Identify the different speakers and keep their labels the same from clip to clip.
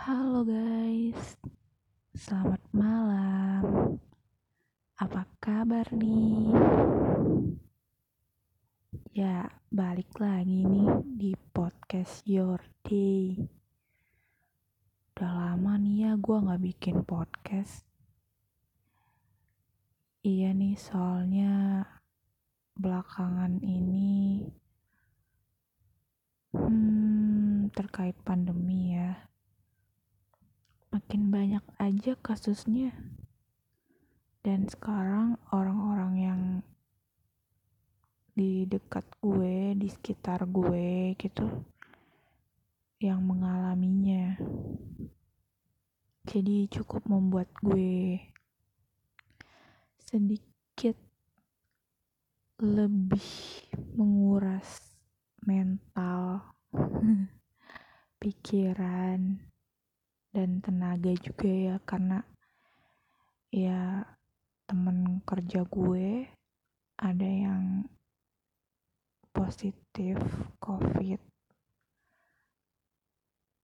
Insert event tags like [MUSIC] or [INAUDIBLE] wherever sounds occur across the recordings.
Speaker 1: Halo guys, selamat malam. Apa kabar nih? Ya, balik lagi nih di podcast Your Day. Udah lama nih ya gue gak bikin podcast. Iya nih, soalnya belakangan ini hmm, terkait pandemi ya makin banyak aja kasusnya. Dan sekarang orang-orang yang di dekat gue di sekitar gue gitu yang mengalaminya. Jadi cukup membuat gue sedikit lebih menguras mental [LAUGHS] pikiran dan tenaga juga ya karena ya temen kerja gue ada yang positif covid.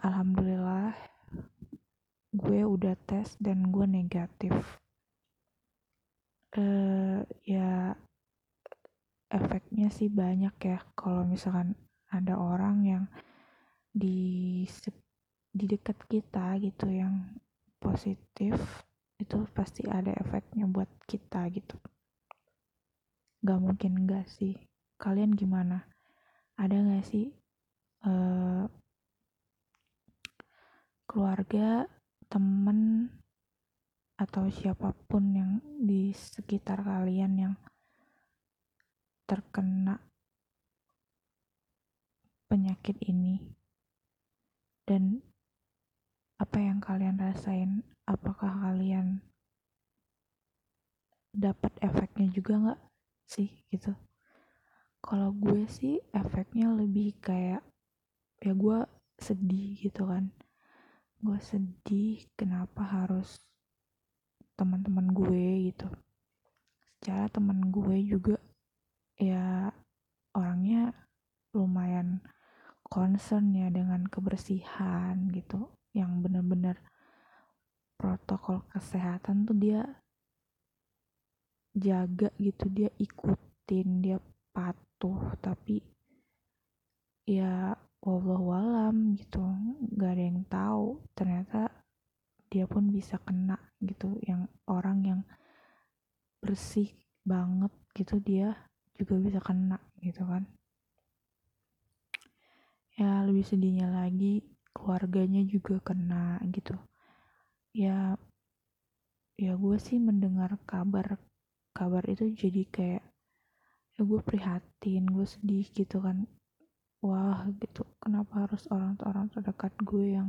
Speaker 1: Alhamdulillah gue udah tes dan gue negatif. Eh ya efeknya sih banyak ya kalau misalkan ada orang yang di di dekat kita gitu yang positif itu pasti ada efeknya buat kita gitu. Gak mungkin enggak sih. Kalian gimana? Ada gak sih uh, keluarga temen atau siapa pun yang di sekitar kalian yang terkena penyakit ini? Dan apa yang kalian rasain? Apakah kalian dapat efeknya juga nggak sih gitu? Kalau gue sih efeknya lebih kayak ya gue sedih gitu kan. Gue sedih kenapa harus teman-teman gue gitu. Secara teman gue juga ya orangnya lumayan concern ya dengan kebersihan gitu yang bener-bener protokol kesehatan tuh dia jaga gitu dia ikutin dia patuh. Tapi ya walam gitu nggak ada yang tahu. Ternyata dia pun bisa kena gitu yang orang yang bersih banget gitu dia juga bisa kena gitu kan. Ya lebih sedihnya lagi keluarganya juga kena gitu. Ya ya gue sih mendengar kabar kabar itu jadi kayak ya gue prihatin gue sedih gitu kan. Wah gitu. Kenapa harus orang-orang terdekat gue yang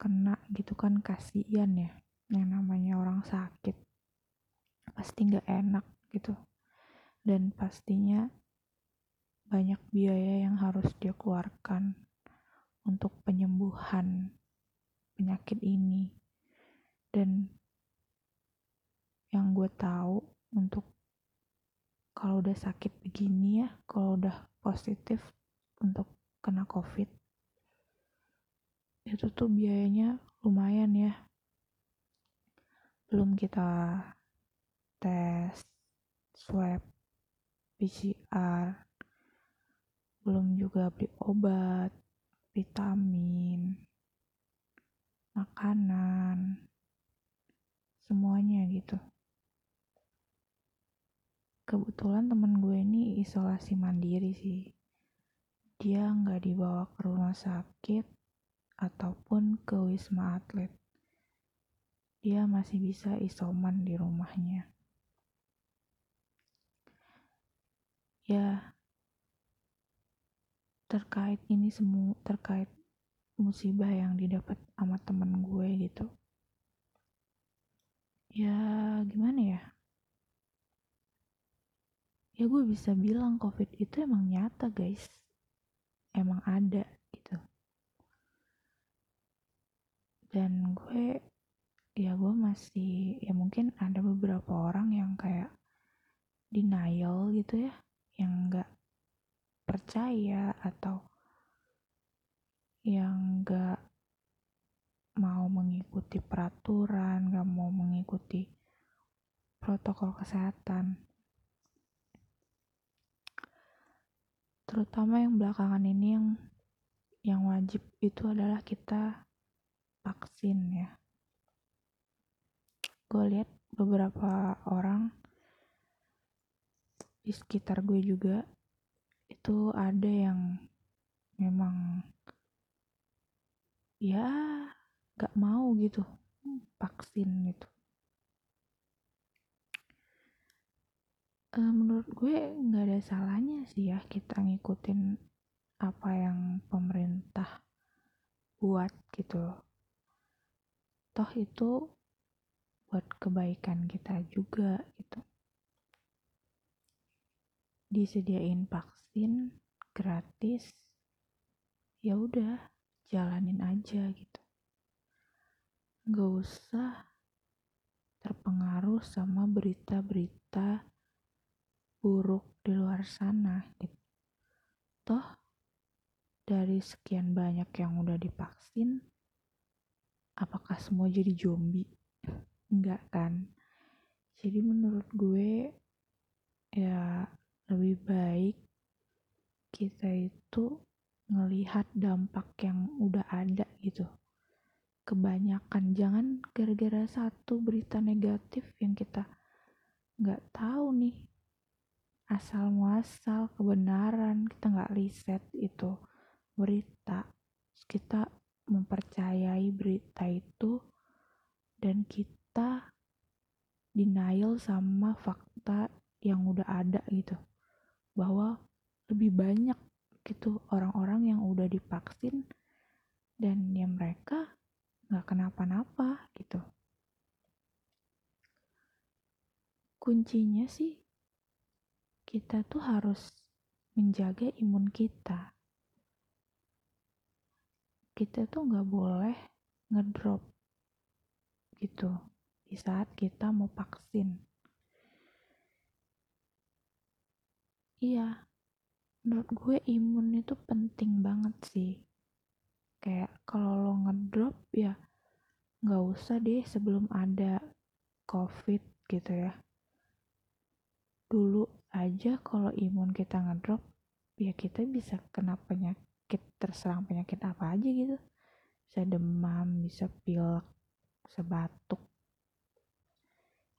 Speaker 1: kena gitu kan? Kasihan ya yang namanya orang sakit. Pasti nggak enak gitu. Dan pastinya banyak biaya yang harus dia keluarkan untuk penyembuhan penyakit ini. Dan yang gue tahu untuk kalau udah sakit begini ya kalau udah positif untuk kena covid itu tuh biayanya lumayan ya. Belum kita tes swab PCR belum juga beli obat vitamin, makanan, semuanya gitu. Kebetulan temen gue ini isolasi mandiri sih. Dia nggak dibawa ke rumah sakit ataupun ke wisma atlet. Dia masih bisa isoman di rumahnya. Ya, terkait ini semua terkait musibah yang didapat sama temen gue gitu. Ya gimana ya? Ya gue bisa bilang covid itu emang nyata guys. Emang ada gitu. Dan gue ya gue masih ya mungkin ada beberapa orang yang kayak denial gitu ya yang nggak percaya atau yang gak mengikuti peraturan, gak mau mengikuti protokol kesehatan. Terutama yang belakangan ini yang yang wajib itu adalah kita vaksin ya. Gue lihat beberapa orang di sekitar gue juga itu ada yang memang ya gak mau gitu vaksin gitu. Uh, menurut gue nggak ada salahnya sih ya kita ngikutin apa yang pemerintah buat gitu toh itu buat kebaikan kita juga gitu disediain vaksin gratis ya udah jalanin aja gitu nggak usah terpengaruh sama berita-berita buruk di luar sana gitu. Toh dari sekian banyak yang udah divaksin, apakah semua jadi zombie? Enggak kan? Jadi menurut gue ya lebih baik kita itu ngelihat dampak yang udah ada gitu. Kebanyakan jangan gara-gara satu berita negatif yang kita nggak tahu nih. Asal muasal kebenaran kita nggak riset itu berita. Kita mempercayai berita itu dan kita denial sama fakta yang udah ada gitu bahwa lebih banyak gitu orang-orang yang udah divaksin dan ya mereka nggak kenapa-napa gitu kuncinya sih kita tuh harus menjaga imun kita. Kita tuh nggak boleh ngedrop gitu di saat kita mau vaksin. Iya, menurut gue imun itu penting banget sih. Kayak kalau lo ngedrop ya nggak usah deh sebelum ada covid gitu ya. Dulu aja kalau imun kita ngedrop ya kita bisa kena penyakit terserang penyakit apa aja gitu bisa demam bisa pilek bisa batuk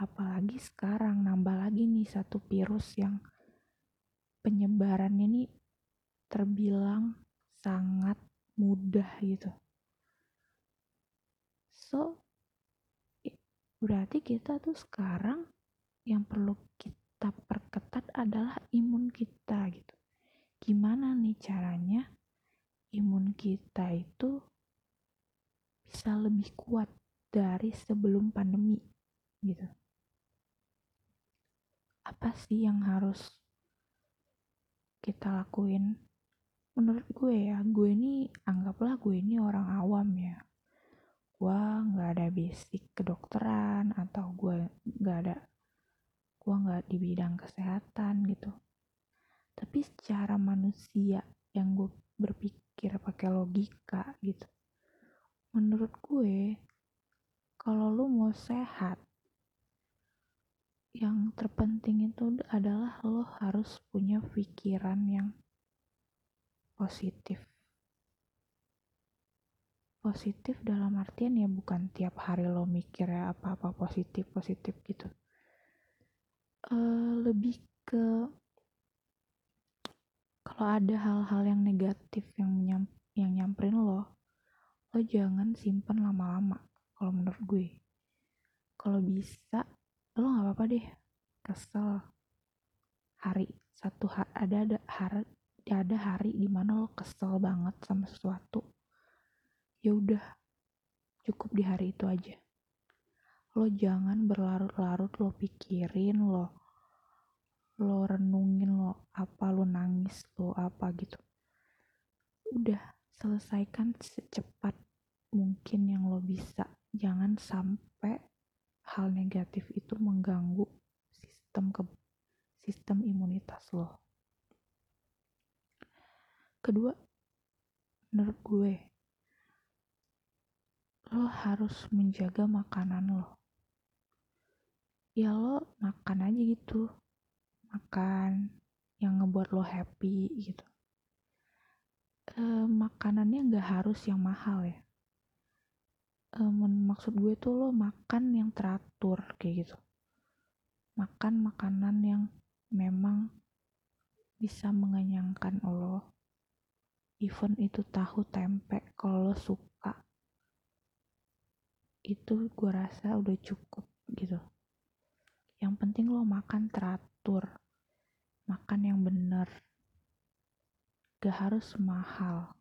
Speaker 1: apalagi sekarang nambah lagi nih satu virus yang penyebarannya nih terbilang sangat mudah gitu so berarti kita tuh sekarang yang perlu kita perketat adalah imun kita gitu. Gimana nih caranya imun kita itu bisa lebih kuat dari sebelum pandemi gitu. Apa sih yang harus kita lakuin? Menurut gue ya, gue ini anggaplah gue ini orang awam ya. Gue nggak ada basic kedokteran atau gue nggak ada gue nggak di bidang kesehatan gitu tapi secara manusia yang gue berpikir pakai logika gitu menurut gue kalau lu mau sehat yang terpenting itu adalah lo harus punya pikiran yang positif. Positif dalam artian ya bukan tiap hari lo mikir ya apa-apa positif positif gitu. Uh, lebih ke kalau ada hal-hal yang negatif yang nyam, yang nyamperin lo lo jangan simpen lama-lama kalau menurut gue. Kalau bisa lo nggak apa-apa deh. Kesel. Hari satu hari ada ada hari ada hari di mana lo kesel banget sama sesuatu. Ya udah cukup di hari itu aja. Lo jangan berlarut-larut lo pikirin lo lo renungin lo apa lo nangis lo apa gitu. Udah selesaikan secepat mungkin yang lo bisa. Jangan sampai hal negatif itu mengganggu sistem ke sistem imunitas lo. Kedua menurut gue lo harus menjaga makanan lo. Ya lo makan aja gitu. Makan yang ngebuat lo happy gitu. E, makanannya nggak harus yang mahal ya e, maksud gue tuh lo makan yang teratur kayak gitu. Makan makanan yang memang bisa mengenyangkan lo. Even itu tahu tempe kalau lo suka itu gue rasa udah cukup gitu. Yang penting lo makan teratur makan yang bener. Gak harus mahal.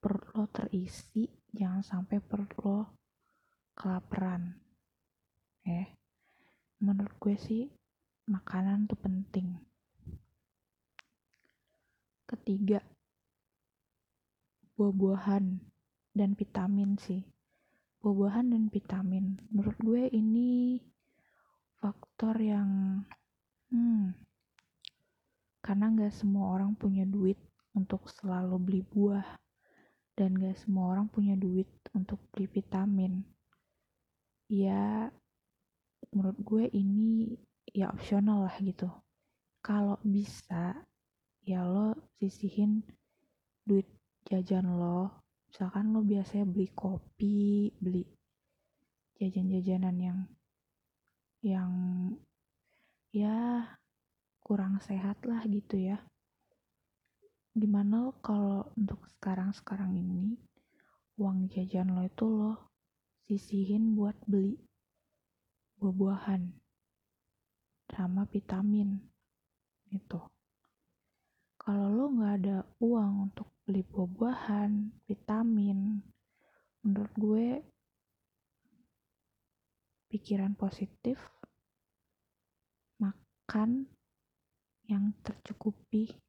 Speaker 1: Perut lo terisi jangan sampai perut lo kelaparan. Eh menurut gue sih makanan tuh penting. Ketiga buah-buahan dan vitamin sih. Buah-buahan dan vitamin. Menurut gue ini faktor yang hmm, karena nggak semua orang punya duit untuk selalu beli buah dan gak semua orang punya duit untuk beli vitamin. Ya menurut gue ini ya opsional lah gitu. Kalau bisa ya lo sisihin duit jajan lo. Misalkan lo biasanya beli kopi beli jajan-jajanan yang yang ya kurang sehat lah gitu ya gimana lo kalau untuk sekarang-sekarang ini uang jajan lo itu lo sisihin buat beli buah-buahan sama vitamin itu kalau lo nggak ada uang untuk beli buah-buahan vitamin menurut gue pikiran positif makan yang tercukupi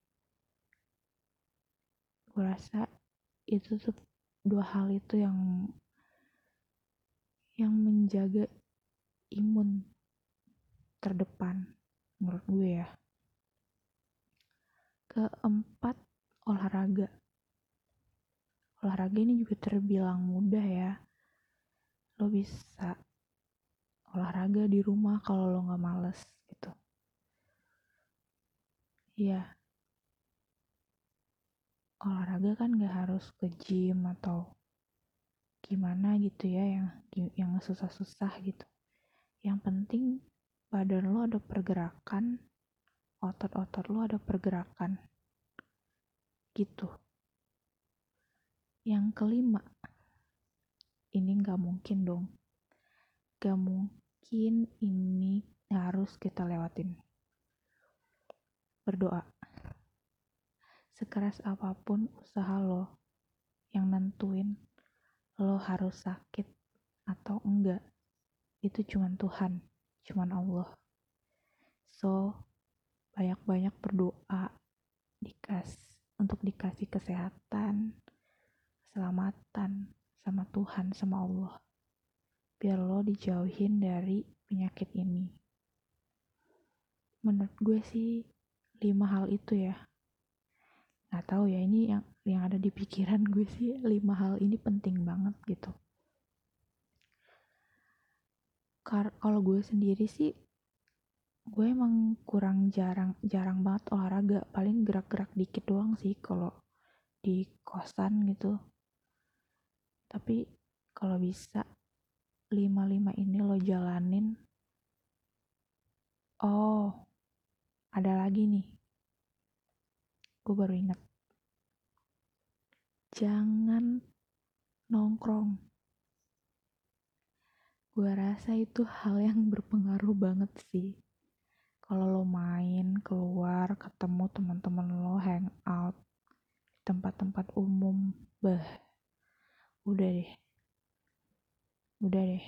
Speaker 1: gue rasa itu tuh dua hal itu yang yang menjaga imun terdepan menurut gue ya. Keempat olahraga. Olahraga ini juga terbilang mudah ya. Lo bisa olahraga di rumah kalau lo nggak males gitu. Iya olahraga kan nggak harus ke gym atau gimana gitu ya yang yang susah-susah gitu yang penting badan lo ada pergerakan otot-otot lo ada pergerakan gitu yang kelima ini nggak mungkin dong gak mungkin ini harus kita lewatin. Berdoa. Sekeras apa pun usaha lo yang nentuin lo harus sakit atau enggak, itu cuman Tuhan, cuman Allah. So, banyak-banyak berdoa dikas untuk dikasih kesehatan, keselamatan sama Tuhan, sama Allah biar lo dijauhin dari penyakit ini. Menurut gue sih lima hal itu ya. Gak tahu ya ini yang yang ada di pikiran gue sih lima hal ini penting banget gitu. Kalau gue sendiri sih gue emang kurang jarang jarang banget olahraga. Paling gerak-gerak dikit doang sih kalau di kosan gitu. Tapi kalau bisa lima-lima ini lo jalanin. Oh ada lagi nih gue baru inget jangan nongkrong. Gue rasa itu hal yang berpengaruh banget sih. Kalau lo main keluar ketemu teman-teman lo hangout di tempat-tempat umum bah udah deh. Udah deh.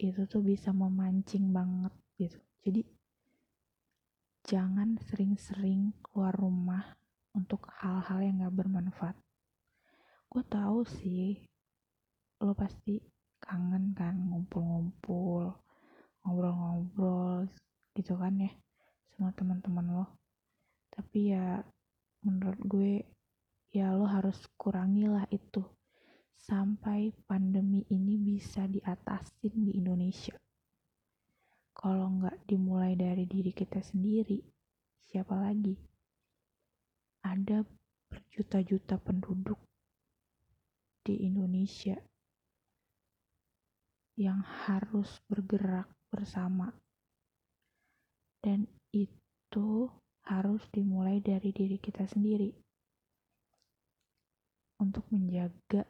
Speaker 1: Itu tuh bisa memancing banget gitu. Jadi jangan sering-sering keluar rumah untuk hal-hal yang gak bermanfaat. Gue tahu sih lo pasti kangen kan ngumpul-ngumpul ngobrol-ngobrol gitu kan ya sama teman-teman lo. Tapi ya menurut gue ya lo harus kurangilah itu. Sampai pandemi ini bisa diatasin di Indonesia. Kalau nggak dimulai dari diri kita sendiri, siapa lagi? Ada berjuta-juta penduduk di Indonesia yang harus bergerak bersama, dan itu harus dimulai dari diri kita sendiri. Untuk menjaga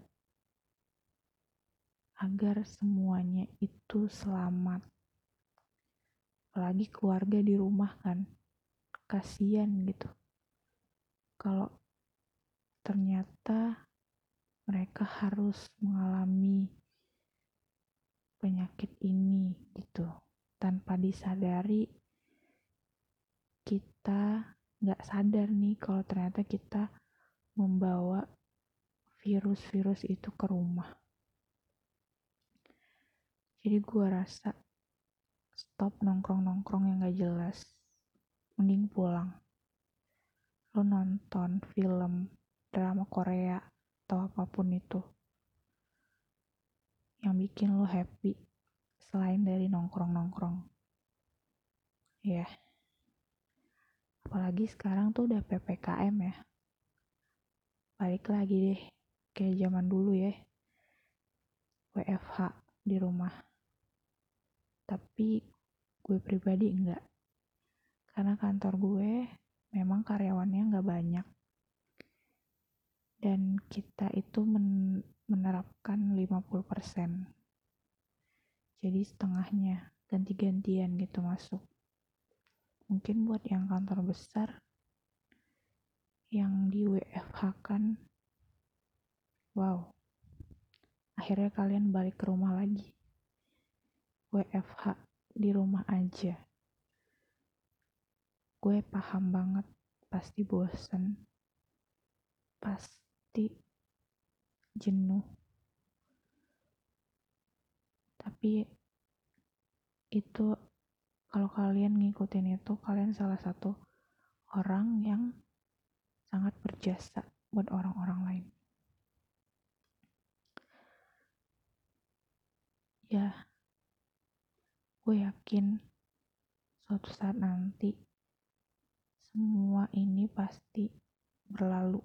Speaker 1: agar semuanya itu selamat apalagi keluarga di rumah kan. Kasihan gitu. Kalau ternyata mereka harus mengalami penyakit ini gitu. Tanpa disadari kita nggak sadar nih kalau ternyata kita membawa virus-virus itu ke rumah. Jadi gua rasa stop nongkrong-nongkrong yang gak jelas. Mending pulang. Lo nonton film drama Korea atau apa pun itu yang bikin lo happy selain dari nongkrong-nongkrong. Ya yeah. apalagi sekarang tuh udah PPKM ya. Balik lagi deh kayak zaman dulu ya. WFH di rumah tapi gue pribadi enggak. Karena kantor gue memang karyawannya enggak banyak. Dan kita itu men menerapkan 50% jadi setengahnya ganti-gantian gitu masuk. Mungkin buat yang kantor besar yang di WFH kan wow. Akhirnya kalian balik ke rumah lagi WFH di rumah aja. Gue paham banget, pasti bosen, pasti jenuh. Tapi itu kalau kalian ngikutin itu, kalian salah satu orang yang sangat berjasa buat orang-orang lain. Ya, gue yakin suatu saat nanti semua ini pasti berlalu.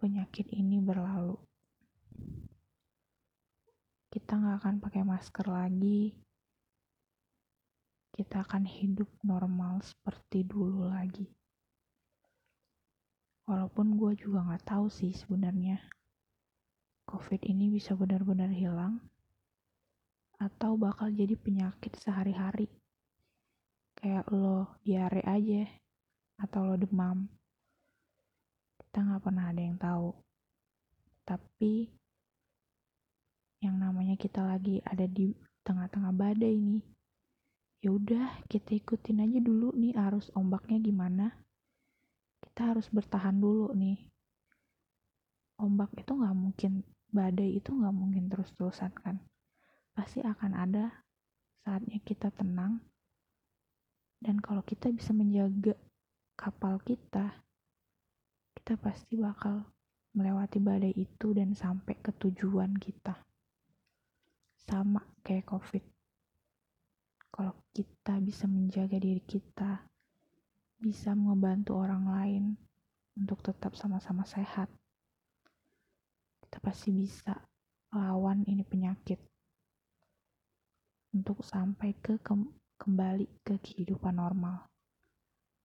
Speaker 1: Penyakit ini berlalu. Kita nggak akan pakai masker lagi. Kita akan hidup normal seperti dulu lagi. Walaupun gue juga nggak tahu sih sebenarnya COVID ini bisa benar-benar hilang atau bakal jadi penyakit sehari-hari. Kayak lo diare aja, atau lo demam. Kita nggak pernah ada yang tahu. Tapi yang namanya kita lagi ada di tengah-tengah badai nih. Ya udah, kita ikutin aja dulu nih arus ombaknya gimana. Kita harus bertahan dulu nih. Ombak itu nggak mungkin, badai itu nggak mungkin terus-terusan kan pasti akan ada saatnya kita tenang. Dan kalau kita bisa menjaga kapal kita kita pasti bakal melewati badai itu dan sampai ke tujuan kita. Sama kayak covid. Kalau kita bisa menjaga diri kita bisa membantu orang lain untuk tetap sama-sama sehat kita pasti bisa lawan ini penyakit untuk sampai ke kembali ke kehidupan normal.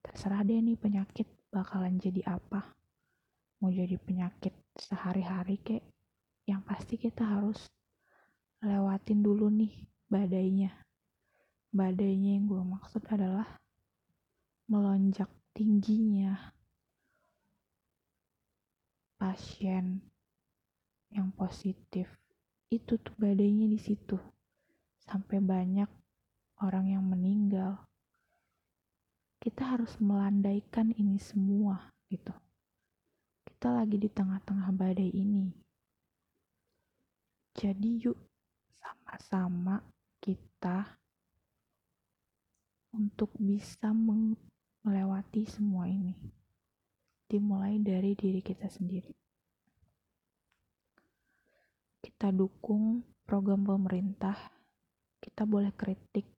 Speaker 1: Terserah deh nih penyakit bakalan jadi apa. Mau jadi penyakit sehari-hari kek, yang pasti kita harus lewatin dulu nih badainya. Badainya yang gue maksud adalah melonjak tingginya pasien yang positif itu tuh badainya di situ sampai banyak orang yang meninggal. Kita harus melandaikan ini semua gitu. Kita lagi di tengah-tengah badai ini. Jadi yuk sama-sama kita untuk bisa melewati semua ini. Dimulai dari diri kita sendiri. kita dukung program pemerintah, kita boleh kritik.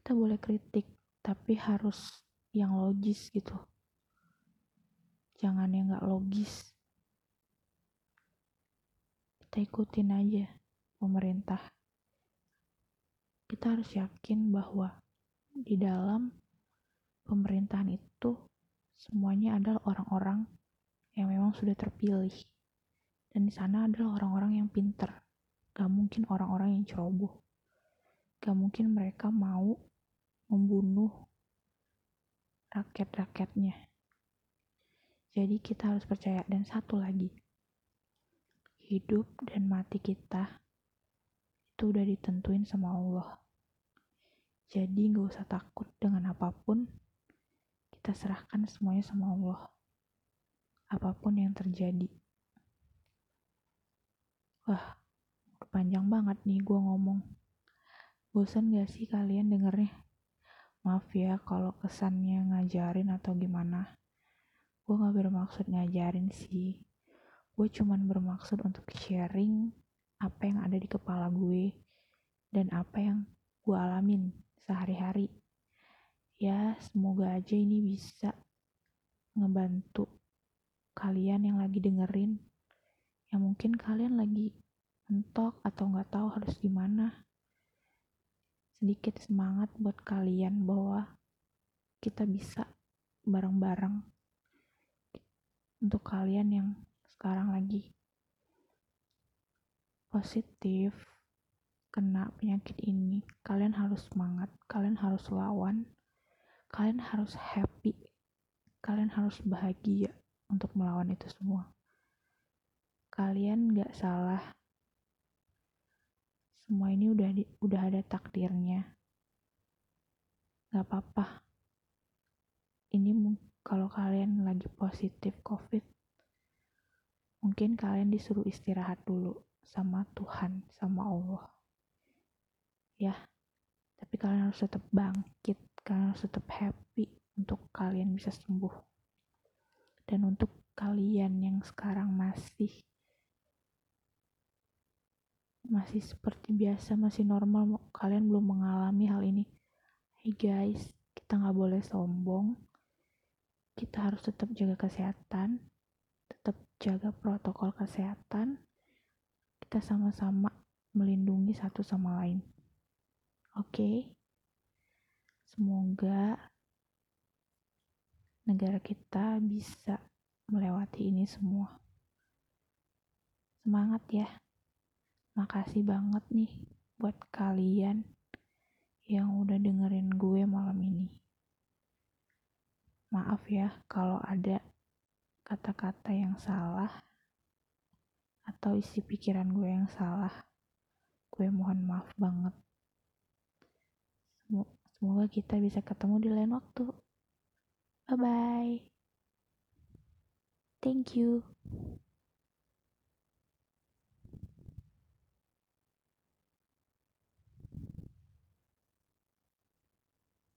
Speaker 1: Kita boleh kritik, tapi harus yang logis gitu. Jangan yang gak logis. Kita ikutin aja pemerintah. Kita harus yakin bahwa di dalam pemerintahan itu semuanya adalah orang-orang yang memang sudah terpilih dan di sana adalah orang-orang yang pinter. Gak mungkin orang-orang yang ceroboh. Gak mungkin mereka mau membunuh rakyat-rakyatnya. Jadi kita harus percaya. Dan satu lagi, hidup dan mati kita itu udah ditentuin sama Allah. Jadi gak usah takut dengan apa pun, kita serahkan semuanya sama Allah. Apa pun yang terjadi. Wah, panjang banget nih gue ngomong. Bosan gak sih kalian dengernya? Maaf ya kalau kesannya ngajarin atau gimana. Gue gak bermaksud ngajarin sih. Gue cuman bermaksud untuk sharing apa yang ada di kepala gue dan apa yang gue alamin sehari-hari. Ya, semoga aja ini bisa ngebantu kalian yang lagi dengerin yang mungkin kalian lagi mentok atau nggak tahu harus gimana. Sedikit semangat buat kalian bahwa kita bisa bareng-bareng untuk kalian yang sekarang lagi positif kena penyakit ini, kalian harus semangat, kalian harus lawan, kalian harus happy, kalian harus bahagia untuk melawan itu semua kalian gak salah. Semua ini udah di, udah ada takdirnya. Gak apa-apa. Ini kalau kalian lagi positif COVID, mungkin kalian disuruh istirahat dulu sama Tuhan, sama Allah. Ya, tapi kalian harus tetap bangkit, kalian harus tetap happy untuk kalian bisa sembuh. Dan untuk kalian yang sekarang masih masih seperti biasa, masih normal, kalian belum mengalami hal ini. Hey guys, kita nggak boleh sombong. Kita harus tetap jaga kesehatan, tetap jaga protokol kesehatan. Kita sama-sama melindungi satu sama lain. Oke, okay? semoga negara kita bisa melewati ini semua. Semangat ya! Makasih banget nih buat kalian yang udah dengerin gue malam ini. Maaf ya kalau ada kata-kata yang salah atau isi pikiran gue yang salah. Gue mohon maaf banget. Semoga kita bisa ketemu di lain waktu. Bye bye. Thank you.